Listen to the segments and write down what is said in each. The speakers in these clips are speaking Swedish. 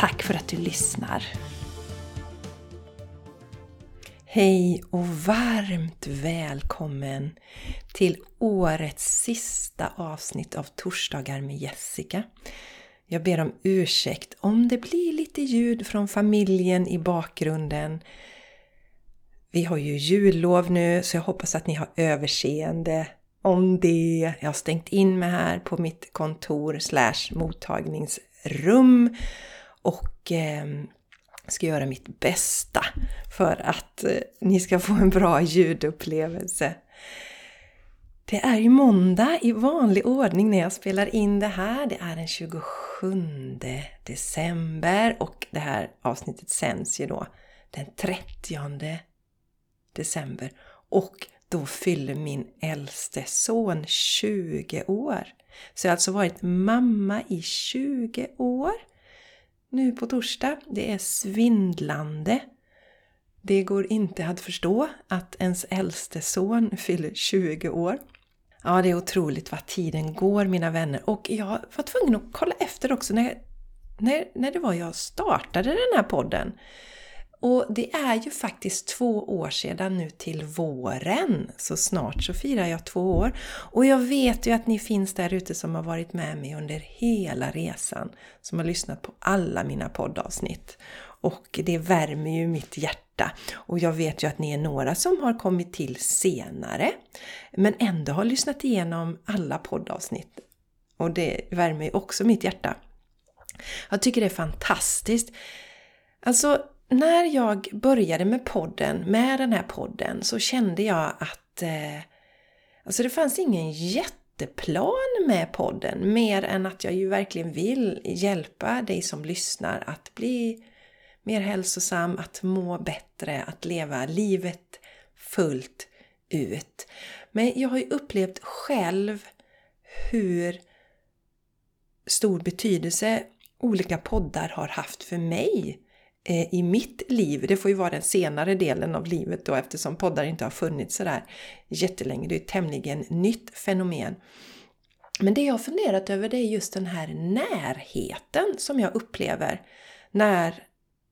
Tack för att du lyssnar! Hej och varmt välkommen till årets sista avsnitt av Torsdagar med Jessica. Jag ber om ursäkt om det blir lite ljud från familjen i bakgrunden. Vi har ju jullov nu så jag hoppas att ni har överseende om det. Jag har stängt in mig här på mitt kontor slash mottagningsrum och eh, ska göra mitt bästa för att eh, ni ska få en bra ljudupplevelse. Det är ju måndag i vanlig ordning när jag spelar in det här. Det är den 27 december och det här avsnittet sänds ju då den 30 december. Och då fyller min äldste son 20 år. Så jag har alltså varit mamma i 20 år nu på torsdag. Det är svindlande. Det går inte att förstå att ens äldste son fyller 20 år. Ja, det är otroligt vad tiden går mina vänner. Och jag var tvungen att kolla efter också när, när, när det var jag startade den här podden. Och det är ju faktiskt två år sedan nu till våren. Så snart så firar jag två år. Och jag vet ju att ni finns där ute som har varit med mig under hela resan. Som har lyssnat på alla mina poddavsnitt. Och det värmer ju mitt hjärta. Och jag vet ju att ni är några som har kommit till senare. Men ändå har lyssnat igenom alla poddavsnitt. Och det värmer ju också mitt hjärta. Jag tycker det är fantastiskt. Alltså när jag började med podden, med den här podden, så kände jag att eh, alltså det fanns ingen jätteplan med podden mer än att jag ju verkligen vill hjälpa dig som lyssnar att bli mer hälsosam, att må bättre, att leva livet fullt ut. Men jag har ju upplevt själv hur stor betydelse olika poddar har haft för mig Eh, i mitt liv, det får ju vara den senare delen av livet då eftersom poddar inte har funnits sådär jättelänge. Det är ett tämligen nytt fenomen. Men det jag har funderat över det är just den här närheten som jag upplever när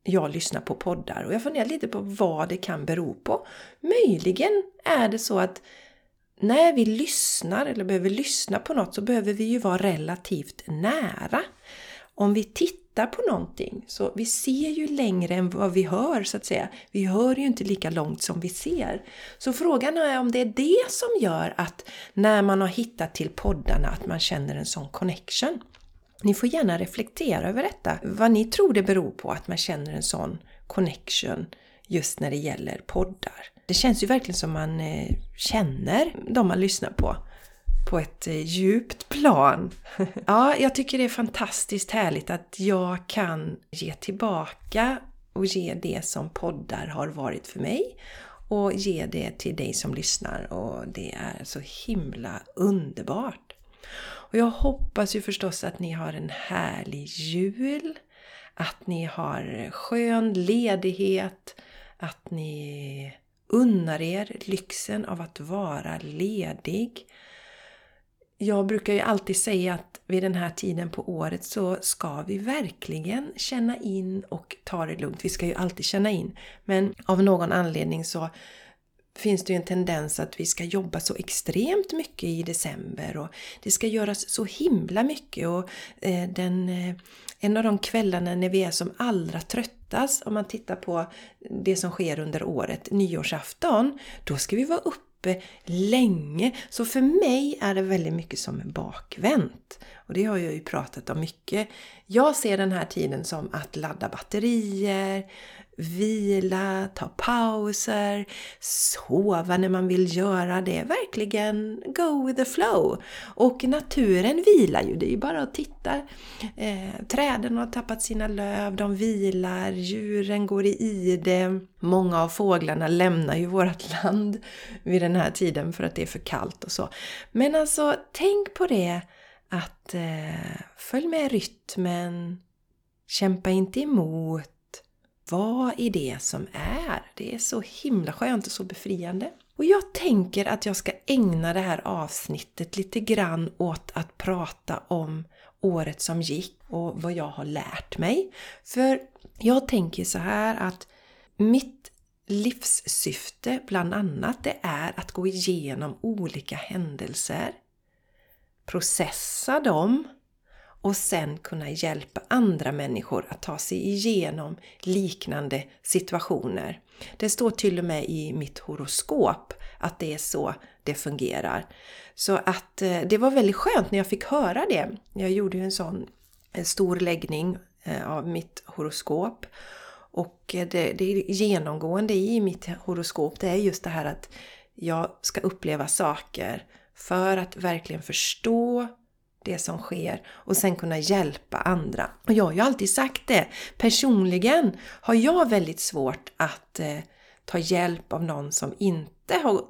jag lyssnar på poddar. Och jag funderar lite på vad det kan bero på. Möjligen är det så att när vi lyssnar eller behöver lyssna på något så behöver vi ju vara relativt nära. Om vi tittar tittar på någonting så vi ser ju längre än vad vi hör så att säga. Vi hör ju inte lika långt som vi ser. Så frågan är om det är det som gör att när man har hittat till poddarna att man känner en sån connection. Ni får gärna reflektera över detta, vad ni tror det beror på att man känner en sån connection just när det gäller poddar. Det känns ju verkligen som man eh, känner de man lyssnar på på ett eh, djupt plan. Ja, jag tycker det är fantastiskt härligt att jag kan ge tillbaka och ge det som poddar har varit för mig och ge det till dig som lyssnar och det är så himla underbart. Och jag hoppas ju förstås att ni har en härlig jul, att ni har skön ledighet, att ni unnar er lyxen av att vara ledig jag brukar ju alltid säga att vid den här tiden på året så ska vi verkligen känna in och ta det lugnt. Vi ska ju alltid känna in. Men av någon anledning så finns det ju en tendens att vi ska jobba så extremt mycket i december och det ska göras så himla mycket och eh, den, eh, en av de kvällarna när vi är som allra tröttast om man tittar på det som sker under året, nyårsafton, då ska vi vara uppe uppe länge. Så för mig är det väldigt mycket som bakvänt. Och det har jag ju pratat om mycket. Jag ser den här tiden som att ladda batterier, vila, ta pauser, sova när man vill göra det. Verkligen go with the flow. Och naturen vilar ju, det är ju bara att titta. Eh, träden har tappat sina löv, de vilar, djuren går i ide. Många av fåglarna lämnar ju vårt land vid den här tiden för att det är för kallt och så. Men alltså, tänk på det att eh, följ med rytmen, kämpa inte emot, vad i det som är? Det är så himla skönt och så befriande. Och jag tänker att jag ska ägna det här avsnittet lite grann åt att prata om året som gick och vad jag har lärt mig. För jag tänker så här att mitt livssyfte bland annat det är att gå igenom olika händelser, processa dem och sen kunna hjälpa andra människor att ta sig igenom liknande situationer. Det står till och med i mitt horoskop att det är så det fungerar. Så att eh, det var väldigt skönt när jag fick höra det. Jag gjorde ju en sån stor läggning eh, av mitt horoskop. Och eh, det, det genomgående i mitt horoskop det är just det här att jag ska uppleva saker för att verkligen förstå det som sker och sen kunna hjälpa andra. Och jag har ju alltid sagt det. Personligen har jag väldigt svårt att eh, ta hjälp av någon som inte har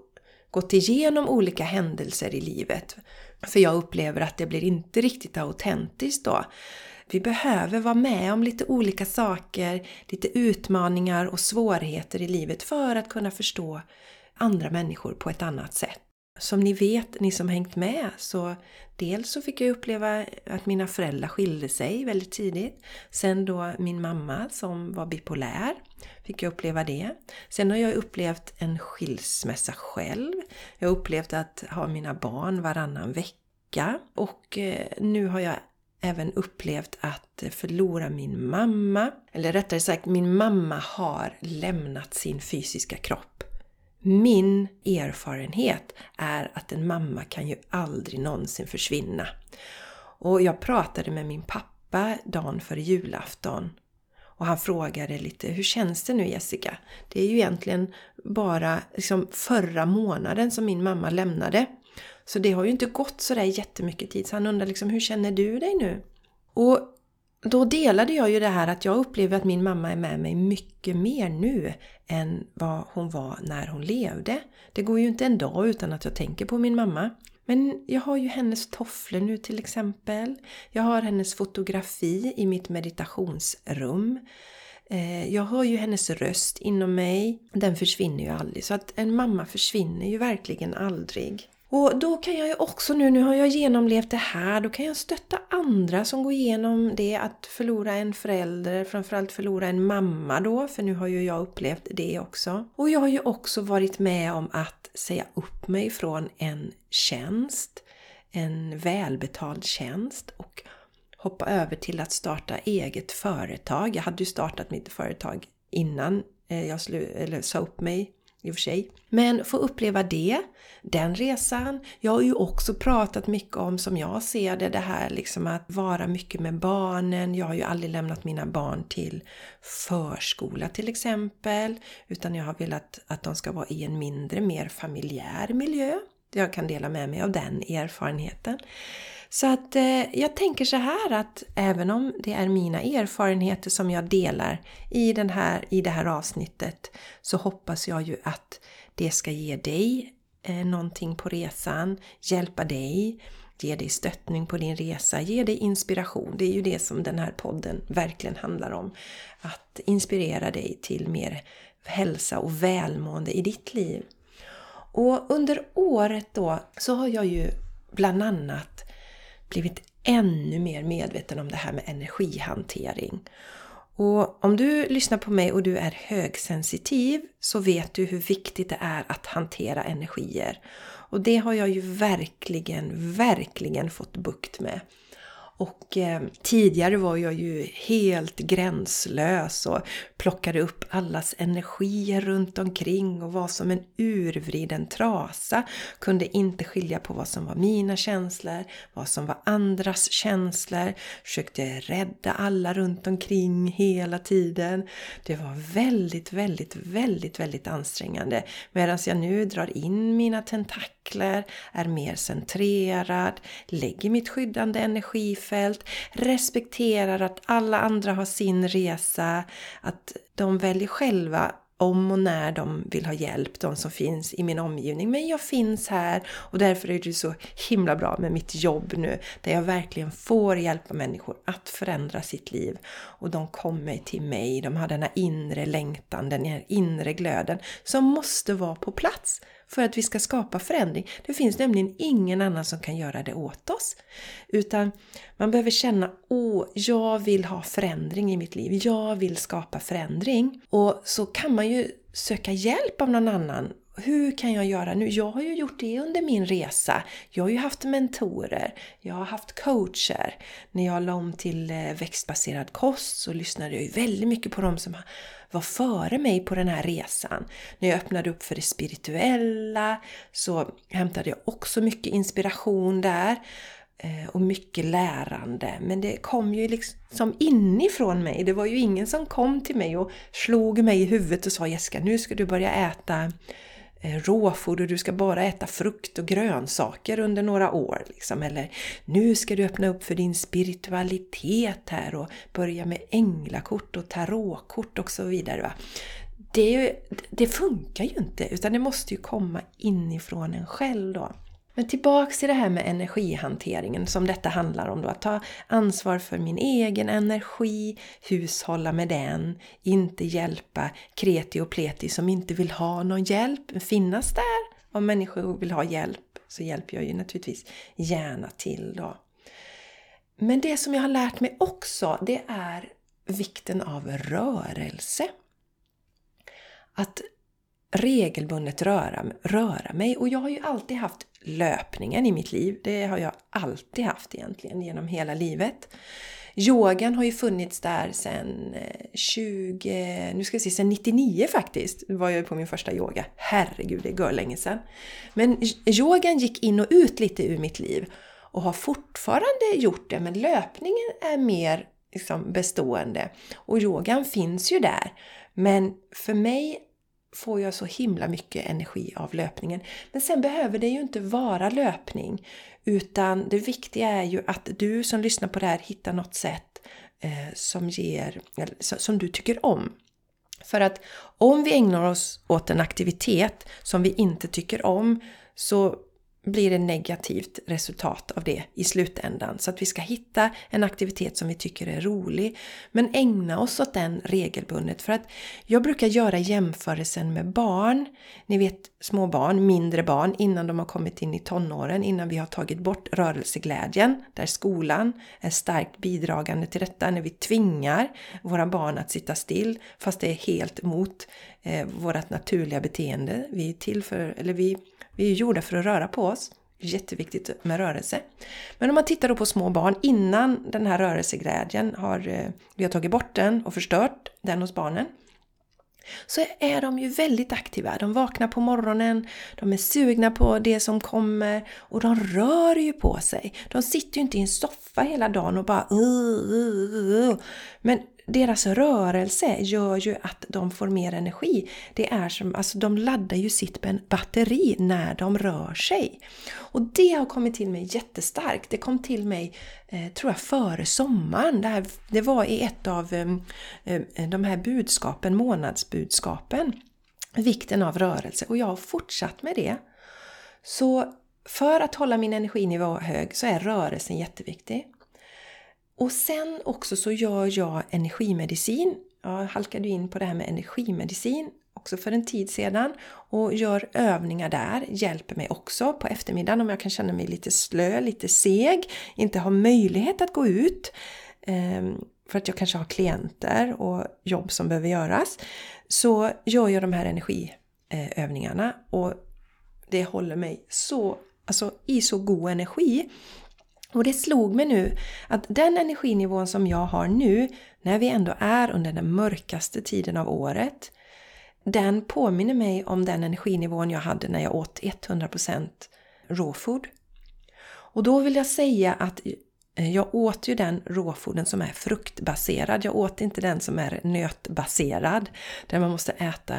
gått igenom olika händelser i livet. För jag upplever att det blir inte riktigt autentiskt då. Vi behöver vara med om lite olika saker, lite utmaningar och svårigheter i livet för att kunna förstå andra människor på ett annat sätt. Som ni vet, ni som hängt med, så dels så fick jag uppleva att mina föräldrar skilde sig väldigt tidigt. Sen då min mamma som var bipolär, fick jag uppleva det. Sen har jag upplevt en skilsmässa själv. Jag har upplevt att ha mina barn varannan vecka. Och eh, nu har jag även upplevt att förlora min mamma. Eller rättare sagt, min mamma har lämnat sin fysiska kropp. Min erfarenhet är att en mamma kan ju aldrig någonsin försvinna. Och jag pratade med min pappa dagen före julafton och han frågade lite, hur känns det nu Jessica? Det är ju egentligen bara liksom förra månaden som min mamma lämnade. Så det har ju inte gått sådär jättemycket tid. Så han undrar liksom, hur känner du dig nu? Och då delade jag ju det här att jag upplever att min mamma är med mig mycket mer nu än vad hon var när hon levde. Det går ju inte en dag utan att jag tänker på min mamma. Men jag har ju hennes tofflor nu till exempel. Jag har hennes fotografi i mitt meditationsrum. Eh, jag hör ju hennes röst inom mig. Den försvinner ju aldrig. Så att en mamma försvinner ju verkligen aldrig. Och då kan jag ju också nu, nu har jag genomlevt det här, då kan jag stötta andra som går igenom det att förlora en förälder, framförallt förlora en mamma då, för nu har ju jag upplevt det också. Och jag har ju också varit med om att säga upp mig från en tjänst, en välbetald tjänst och hoppa över till att starta eget företag. Jag hade ju startat mitt företag innan eh, jag jag eller sa upp mig i och för sig. Men få uppleva det, den resan. Jag har ju också pratat mycket om, som jag ser det, det här liksom att vara mycket med barnen. Jag har ju aldrig lämnat mina barn till förskola till exempel, utan jag har velat att de ska vara i en mindre, mer familjär miljö. Jag kan dela med mig av den erfarenheten. Så att eh, jag tänker så här att även om det är mina erfarenheter som jag delar i, den här, i det här avsnittet så hoppas jag ju att det ska ge dig eh, någonting på resan, hjälpa dig, ge dig stöttning på din resa, ge dig inspiration. Det är ju det som den här podden verkligen handlar om. Att inspirera dig till mer hälsa och välmående i ditt liv. Och under året då så har jag ju bland annat blivit ännu mer medveten om det här med energihantering. Och om du lyssnar på mig och du är högsensitiv så vet du hur viktigt det är att hantera energier. Och det har jag ju verkligen, verkligen fått bukt med. Och eh, tidigare var jag ju helt gränslös och plockade upp allas energier runt omkring och var som en urvriden trasa. Kunde inte skilja på vad som var mina känslor, vad som var andras känslor. Försökte rädda alla runt omkring hela tiden. Det var väldigt, väldigt, väldigt, väldigt ansträngande. Medan jag nu drar in mina tentakler, är mer centrerad, lägger mitt skyddande energi energifält, respekterar att alla andra har sin resa, att de väljer själva om och när de vill ha hjälp, de som finns i min omgivning. Men jag finns här och därför är det så himla bra med mitt jobb nu, där jag verkligen får hjälpa människor att förändra sitt liv. Och de kommer till mig, de har den här inre längtan, den här inre glöden som måste vara på plats för att vi ska skapa förändring. Det finns nämligen ingen annan som kan göra det åt oss. Utan man behöver känna, åh, jag vill ha förändring i mitt liv. Jag vill skapa förändring. Och så kan man ju söka hjälp av någon annan hur kan jag göra nu? Jag har ju gjort det under min resa. Jag har ju haft mentorer, jag har haft coacher. När jag la om till eh, växtbaserad kost så lyssnade jag ju väldigt mycket på dem som var före mig på den här resan. När jag öppnade upp för det spirituella så hämtade jag också mycket inspiration där eh, och mycket lärande. Men det kom ju liksom inifrån mig. Det var ju ingen som kom till mig och slog mig i huvudet och sa Jessica, nu ska du börja äta Eh, råfoder, du ska bara äta frukt och grönsaker under några år. Liksom. Eller nu ska du öppna upp för din spiritualitet här och börja med änglakort och tarotkort och så vidare. Va? Det, det funkar ju inte, utan det måste ju komma inifrån en själv då. Men tillbaks till det här med energihanteringen som detta handlar om då. Att ta ansvar för min egen energi, hushålla med den, inte hjälpa kreti och pleti som inte vill ha någon hjälp, finnas där. Om människor vill ha hjälp så hjälper jag ju naturligtvis gärna till då. Men det som jag har lärt mig också, det är vikten av rörelse. Att regelbundet röra, röra mig. Och jag har ju alltid haft löpningen i mitt liv. Det har jag alltid haft egentligen genom hela livet. Yogan har ju funnits där sedan 20, eh, nu ska vi se, sedan 99 faktiskt var jag på min första yoga. Herregud, det går länge sedan. Men yogan gick in och ut lite ur mitt liv och har fortfarande gjort det, men löpningen är mer liksom bestående. Och yogan finns ju där. Men för mig får jag så himla mycket energi av löpningen. Men sen behöver det ju inte vara löpning. Utan det viktiga är ju att du som lyssnar på det här hittar något sätt eh, som, ger, som du tycker om. För att om vi ägnar oss åt en aktivitet som vi inte tycker om så blir det negativt resultat av det i slutändan. Så att vi ska hitta en aktivitet som vi tycker är rolig, men ägna oss åt den regelbundet. För att jag brukar göra jämförelsen med barn, ni vet små barn, mindre barn, innan de har kommit in i tonåren, innan vi har tagit bort rörelseglädjen, där skolan är starkt bidragande till detta, när vi tvingar våra barn att sitta still, fast det är helt emot eh, vårt naturliga beteende. Vi är till för, eller vi vi är gjorda för att röra på oss. Jätteviktigt med rörelse. Men om man tittar då på små barn innan den här rörelseglädjen har, eh, vi har tagit bort den och förstört den hos barnen. Så är de ju väldigt aktiva. De vaknar på morgonen, de är sugna på det som kommer och de rör ju på sig. De sitter ju inte i en soffa hela dagen och bara uh, uh, uh. Men deras rörelse gör ju att de får mer energi. Det är som, alltså de laddar ju sitt batteri när de rör sig. Och det har kommit till mig jättestarkt. Det kom till mig, eh, tror jag, före sommaren. Det, här, det var i ett av eh, eh de här budskapen, månadsbudskapen. Vikten av rörelse. Och jag har fortsatt med det. Så för att hålla min energinivå hög så är rörelsen jätteviktig. Och sen också så gör jag energimedicin. Jag halkade in på det här med energimedicin också för en tid sedan och gör övningar där, hjälper mig också på eftermiddagen om jag kan känna mig lite slö, lite seg, inte har möjlighet att gå ut ehm, för att jag kanske har klienter och jobb som behöver göras. Så gör jag de här energiövningarna och det håller mig så, alltså i så god energi och det slog mig nu att den energinivån som jag har nu, när vi ändå är under den mörkaste tiden av året, den påminner mig om den energinivån jag hade när jag åt 100% råfod. Och då vill jag säga att jag åt ju den råfoden som är fruktbaserad. Jag åt inte den som är nötbaserad. Där man måste äta,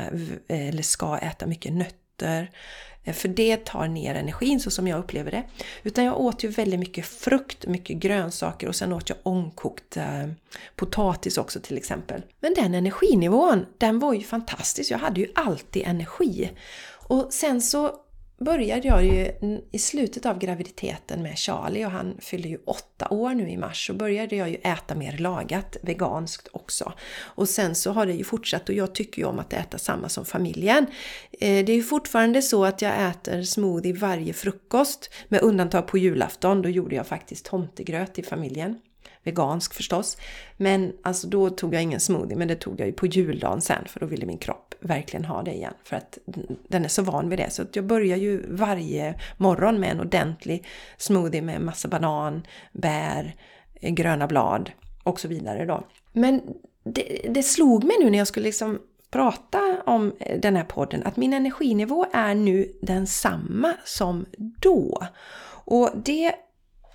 eller ska äta mycket nötter, Eh, för det tar ner energin så som jag upplever det. Utan jag åt ju väldigt mycket frukt, mycket grönsaker och sen åt jag ångkokt eh, potatis också till exempel. Men den energinivån, den var ju fantastisk. Jag hade ju alltid energi. Och sen så började jag ju i slutet av graviditeten med Charlie och han fyllde ju åtta år nu i mars så började jag ju äta mer lagat, veganskt också. Och sen så har det ju fortsatt och jag tycker ju om att äta samma som familjen. Eh, det är ju fortfarande så att jag äter smoothie varje frukost med undantag på julafton, då gjorde jag faktiskt tomtegröt till familjen vegansk förstås. Men alltså då tog jag ingen smoothie, men det tog jag ju på juldagen sen för då ville min kropp verkligen ha det igen. För att den är så van vid det. Så jag börjar ju varje morgon med en ordentlig smoothie med massa banan, bär, eh, gröna blad och så vidare då. Men det, det slog mig nu när jag skulle liksom prata om eh, den här podden att min energinivå är nu densamma som då. Och det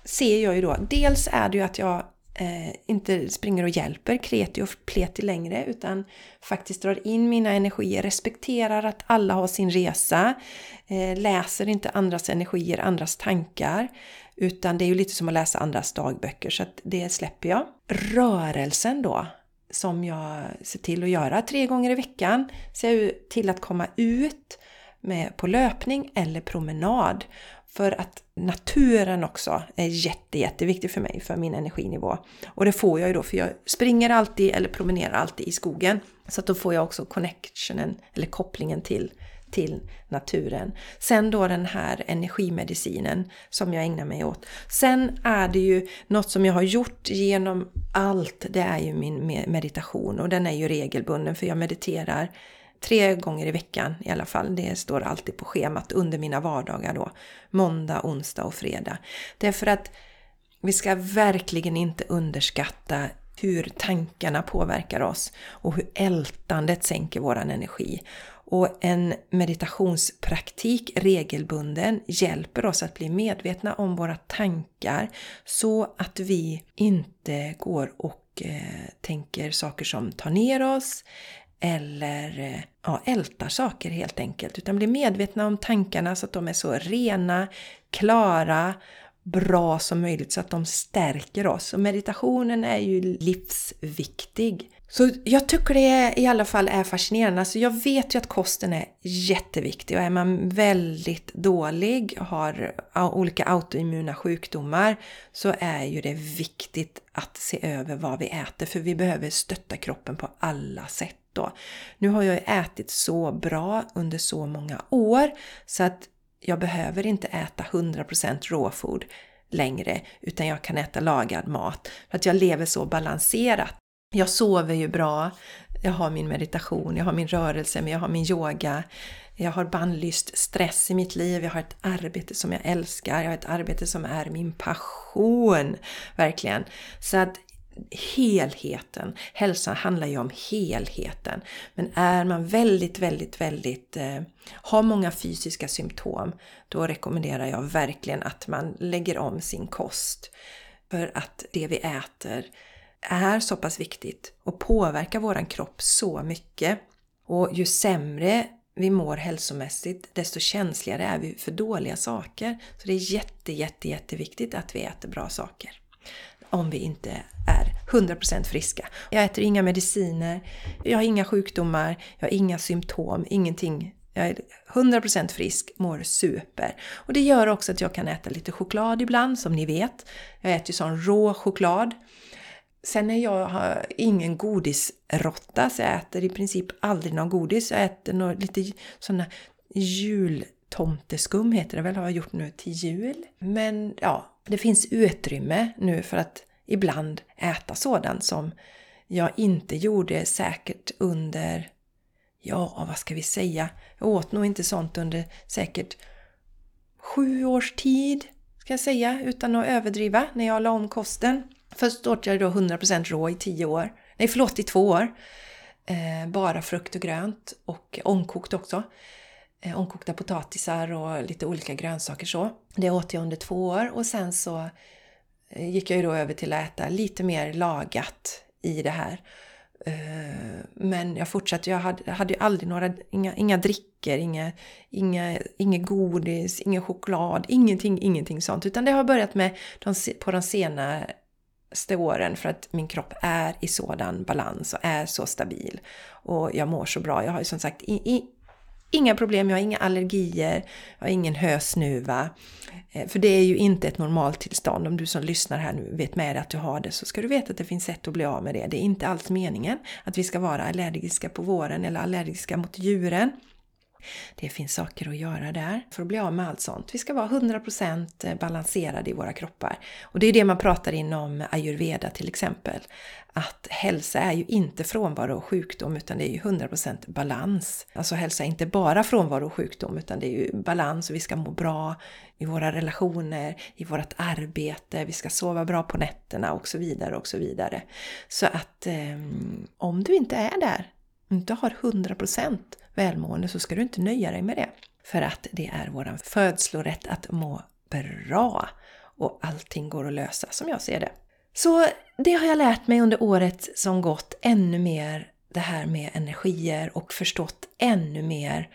ser jag ju då. Dels är det ju att jag eh, inte springer och hjälper kreti och pleti längre utan faktiskt drar in mina energier, respekterar att alla har sin resa, eh, läser inte andras energier, andras tankar utan det är ju lite som att läsa andras dagböcker så att det släpper jag. Rörelsen då som jag ser till att göra tre gånger i veckan ser jag till att komma ut med på löpning eller promenad. För att naturen också är jätte, jätteviktig för mig, för min energinivå. Och det får jag ju då, för jag springer alltid eller promenerar alltid i skogen. Så att då får jag också connectionen, eller kopplingen till, till naturen. Sen då den här energimedicinen som jag ägnar mig åt. Sen är det ju något som jag har gjort genom allt, det är ju min meditation och den är ju regelbunden för jag mediterar Tre gånger i veckan i alla fall. Det står alltid på schemat under mina vardagar då. Måndag, onsdag och fredag. Därför att vi ska verkligen inte underskatta hur tankarna påverkar oss och hur ältandet sänker våran energi. Och en meditationspraktik regelbunden hjälper oss att bli medvetna om våra tankar så att vi inte går och eh, tänker saker som tar ner oss eller eh, ja, ältar saker helt enkelt. Utan bli medvetna om tankarna så att de är så rena, klara, bra som möjligt så att de stärker oss. Och meditationen är ju livsviktig. Så jag tycker det i alla fall är fascinerande. Alltså jag vet ju att kosten är jätteviktig och är man väldigt dålig och har olika autoimmuna sjukdomar så är ju det viktigt att se över vad vi äter för vi behöver stötta kroppen på alla sätt då. Nu har jag ätit så bra under så många år så att jag behöver inte äta 100% råfod längre utan jag kan äta lagad mat för att jag lever så balanserat. Jag sover ju bra, jag har min meditation, jag har min rörelse, men jag har min yoga. Jag har bannlyst stress i mitt liv, jag har ett arbete som jag älskar, jag har ett arbete som är min passion. Verkligen. Så att helheten. Hälsa handlar ju om helheten. Men är man väldigt, väldigt, väldigt, eh, har många fysiska symptom, då rekommenderar jag verkligen att man lägger om sin kost. För att det vi äter är så pass viktigt och påverkar våran kropp så mycket. Och ju sämre vi mår hälsomässigt, desto känsligare är vi för dåliga saker. Så det är jätte, jätte, jätteviktigt att vi äter bra saker om vi inte är 100% friska. Jag äter inga mediciner, jag har inga sjukdomar, jag har inga symptom, ingenting. Jag är 100% frisk, mår super. Och det gör också att jag kan äta lite choklad ibland, som ni vet. Jag äter ju sån rå choklad. Sen är jag har ingen godisrotta, så jag äter i princip aldrig någon godis. Jag äter några, lite såna jultomteskum heter det väl, har jag gjort nu till jul. Men ja, det finns utrymme nu för att ibland äta sådant som jag inte gjorde säkert under, ja vad ska vi säga, jag åt nog inte sånt under säkert sju års tid ska jag säga, utan att överdriva, när jag la om kosten. Först åt jag då 100% rå i 10 år. Nej, förlåt, i två år. Eh, bara frukt och grönt och ångkokt också. Eh, ångkokta potatisar och lite olika grönsaker så. Det åt jag under två år och sen så eh, gick jag ju då över till att äta lite mer lagat i det här. Eh, men jag fortsatte, jag hade, hade ju aldrig några, inga, inga drickor, inga, inga, inget godis, ingen choklad, ingenting, ingenting sånt. Utan det har börjat med de, på de senaste åren för att min kropp är i sådan balans och är så stabil. Och jag mår så bra. Jag har ju som sagt i, i, inga problem, jag har inga allergier, jag har ingen hösnuva. Eh, för det är ju inte ett normaltillstånd. Om du som lyssnar här nu vet med dig att du har det så ska du veta att det finns sätt att bli av med det. Det är inte alls meningen att vi ska vara allergiska på våren eller allergiska mot djuren. Det finns saker att göra där för att bli av med allt sånt. Vi ska vara 100% eh, balanserade i våra kroppar. Och det är det man pratar inom ayurveda till exempel. Att hälsa är ju inte frånvaro och sjukdom utan det är ju 100% balans. Alltså hälsa är inte bara frånvaro och sjukdom utan det är ju balans och vi ska må bra i våra relationer, i vårt arbete, vi ska sova bra på nätterna och så vidare och så vidare. Så att eh, om du inte är där, inte har 100% välmående så ska du inte nöja dig med det. För att det är våran födslorätt att må bra och allting går att lösa som jag ser det. Så det har jag lärt mig under året som gått ännu mer det här med energier och förstått ännu mer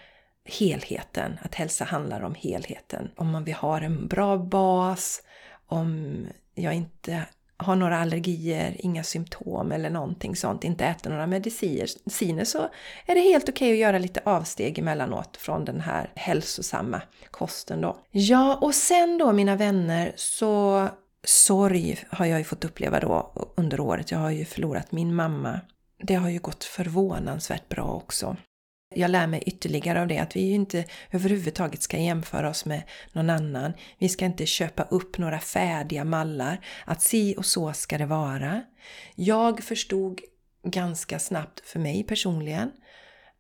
helheten. Att hälsa handlar om helheten. Om vi har en bra bas, om jag inte har några allergier, inga symptom eller någonting sånt, inte äter några mediciner så är det helt okej okay att göra lite avsteg emellanåt från den här hälsosamma kosten då. Ja, och sen då mina vänner så sorg har jag ju fått uppleva då under året. Jag har ju förlorat min mamma. Det har ju gått förvånansvärt bra också. Jag lär mig ytterligare av det att vi ju inte överhuvudtaget ska jämföra oss med någon annan. Vi ska inte köpa upp några färdiga mallar. Att si och så ska det vara. Jag förstod ganska snabbt för mig personligen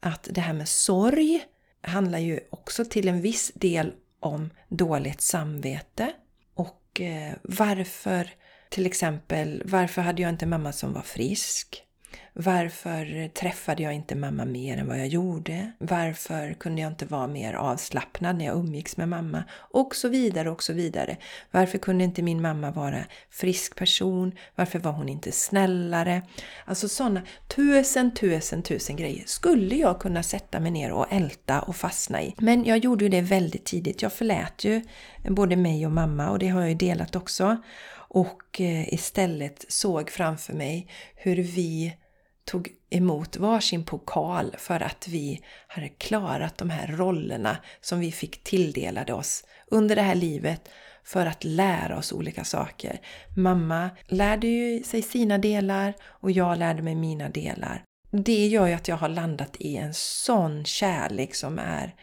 att det här med sorg handlar ju också till en viss del om dåligt samvete. Och eh, varför, till exempel, varför hade jag inte mamma som var frisk? Varför träffade jag inte mamma mer än vad jag gjorde? Varför kunde jag inte vara mer avslappnad när jag umgicks med mamma? Och så vidare och så vidare. Varför kunde inte min mamma vara frisk person? Varför var hon inte snällare? Alltså sådana tusen, tusen, tusen grejer skulle jag kunna sätta mig ner och älta och fastna i. Men jag gjorde ju det väldigt tidigt. Jag förlät ju både mig och mamma och det har jag ju delat också. Och eh, istället såg framför mig hur vi tog emot varsin pokal för att vi hade klarat de här rollerna som vi fick tilldelade oss under det här livet för att lära oss olika saker. Mamma lärde ju sig sina delar och jag lärde mig mina delar. Det gör ju att jag har landat i en sån kärlek som är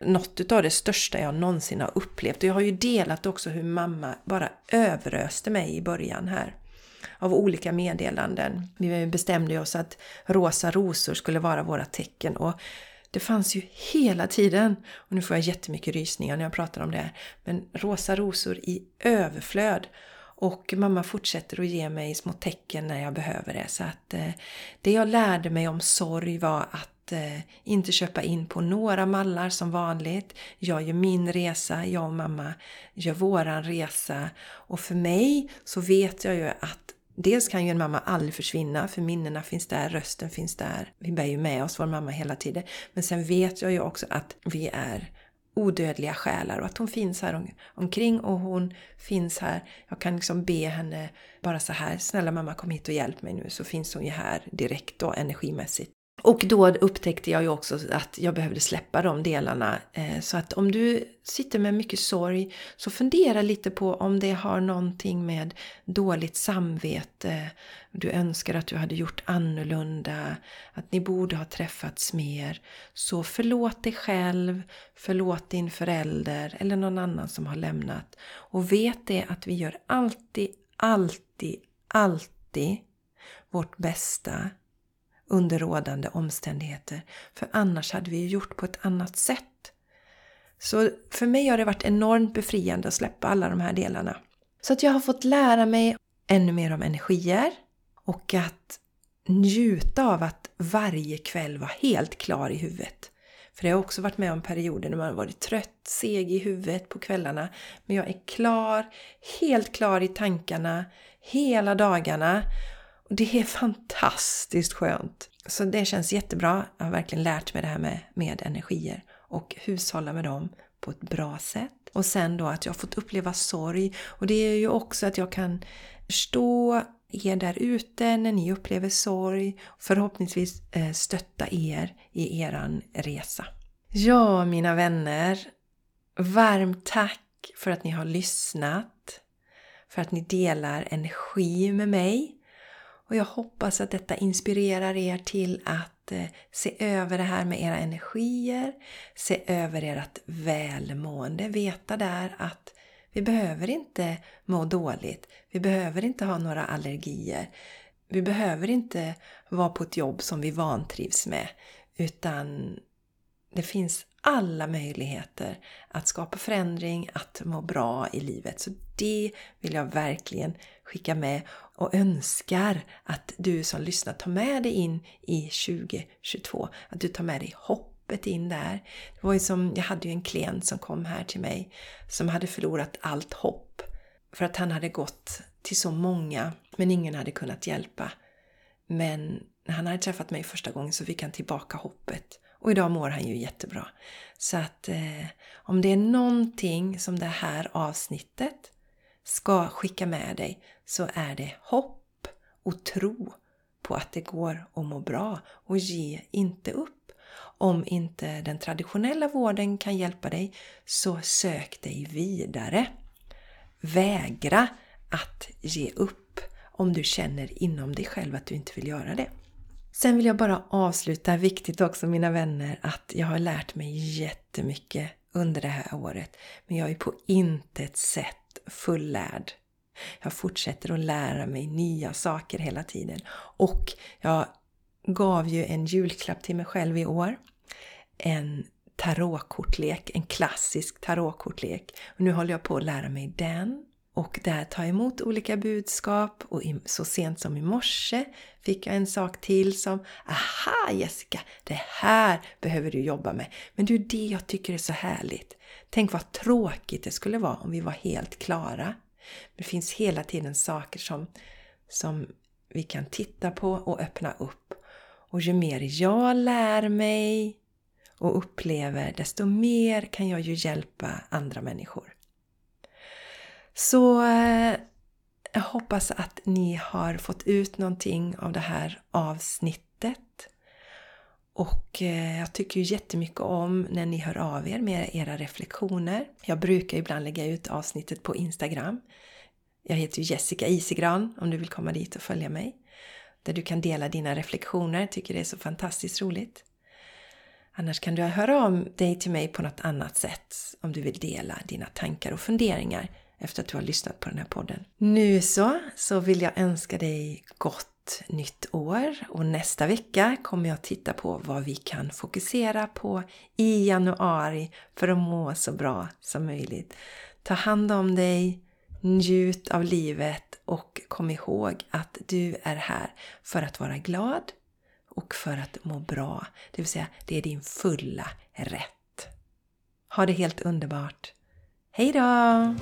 något av det största jag någonsin har upplevt. Och jag har ju delat också hur mamma bara överöste mig i början här av olika meddelanden. Vi bestämde oss att rosa rosor skulle vara våra tecken och det fanns ju hela tiden, och nu får jag jättemycket rysningar när jag pratar om det här, men rosa rosor i överflöd. Och mamma fortsätter att ge mig små tecken när jag behöver det. Så att eh, det jag lärde mig om sorg var att eh, inte köpa in på några mallar som vanligt. Jag gör min resa, jag och mamma gör våran resa. Och för mig så vet jag ju att Dels kan ju en mamma aldrig försvinna för minnena finns där, rösten finns där. Vi bär ju med oss vår mamma hela tiden. Men sen vet jag ju också att vi är odödliga själar och att hon finns här om, omkring och hon finns här. Jag kan liksom be henne bara så här, snälla mamma kom hit och hjälp mig nu så finns hon ju här direkt då energimässigt. Och då upptäckte jag ju också att jag behövde släppa de delarna. Eh, så att om du sitter med mycket sorg så fundera lite på om det har någonting med dåligt samvete. Du önskar att du hade gjort annorlunda, att ni borde ha träffats mer. Så förlåt dig själv, förlåt din förälder eller någon annan som har lämnat. Och vet det att vi gör alltid, alltid, alltid vårt bästa under rådande omständigheter. För annars hade vi gjort på ett annat sätt. Så för mig har det varit enormt befriande att släppa alla de här delarna. Så att jag har fått lära mig ännu mer om energier och att njuta av att varje kväll vara helt klar i huvudet. För jag har också varit med om perioder när man har varit trött, seg i huvudet på kvällarna. Men jag är klar, helt klar i tankarna, hela dagarna. Och det är fantastiskt skönt. Så det känns jättebra. Jag har verkligen lärt mig det här med, med energier och hushålla med dem på ett bra sätt. Och sen då att jag har fått uppleva sorg. Och det är ju också att jag kan förstå er där ute när ni upplever sorg. Förhoppningsvis eh, stötta er i eran resa. Ja, mina vänner. Varmt tack för att ni har lyssnat. För att ni delar energi med mig. Och jag hoppas att detta inspirerar er till att eh, se över det här med era energier, se över ert välmående, veta där att vi behöver inte må dåligt, vi behöver inte ha några allergier, vi behöver inte vara på ett jobb som vi vantrivs med, utan det finns alla möjligheter att skapa förändring, att må bra i livet. Så det vill jag verkligen skicka med och önskar att du som lyssnar tar med dig in i 2022. Att du tar med dig hoppet in där. Det var ju som, jag hade ju en klient som kom här till mig som hade förlorat allt hopp. För att han hade gått till så många men ingen hade kunnat hjälpa. Men när han hade träffat mig första gången så fick han tillbaka hoppet. Och idag mår han ju jättebra. Så att eh, om det är någonting som det här avsnittet ska skicka med dig så är det hopp och tro på att det går att må bra och ge inte upp. Om inte den traditionella vården kan hjälpa dig så sök dig vidare. Vägra att ge upp om du känner inom dig själv att du inte vill göra det. Sen vill jag bara avsluta, viktigt också mina vänner, att jag har lärt mig jättemycket under det här året. Men jag är på intet sätt fullärd. Jag fortsätter att lära mig nya saker hela tiden. Och jag gav ju en julklapp till mig själv i år. En tarotkortlek, en klassisk tarotkortlek. Och nu håller jag på att lära mig den och där ta emot olika budskap och så sent som i morse fick jag en sak till som Aha Jessica, det här behöver du jobba med. Men det är det jag tycker är så härligt. Tänk vad tråkigt det skulle vara om vi var helt klara. Det finns hela tiden saker som, som vi kan titta på och öppna upp. Och ju mer jag lär mig och upplever, desto mer kan jag ju hjälpa andra människor. Så eh, jag hoppas att ni har fått ut någonting av det här avsnittet. Och eh, jag tycker ju jättemycket om när ni hör av er med era reflektioner. Jag brukar ibland lägga ut avsnittet på Instagram. Jag heter ju Jessica Isigran om du vill komma dit och följa mig. Där du kan dela dina reflektioner, tycker det är så fantastiskt roligt. Annars kan du höra om dig till mig på något annat sätt om du vill dela dina tankar och funderingar efter att du har lyssnat på den här podden. Nu så, så vill jag önska dig gott nytt år och nästa vecka kommer jag titta på vad vi kan fokusera på i januari för att må så bra som möjligt. Ta hand om dig, njut av livet och kom ihåg att du är här för att vara glad och för att må bra. Det vill säga, det är din fulla rätt. Ha det helt underbart! Hejdå!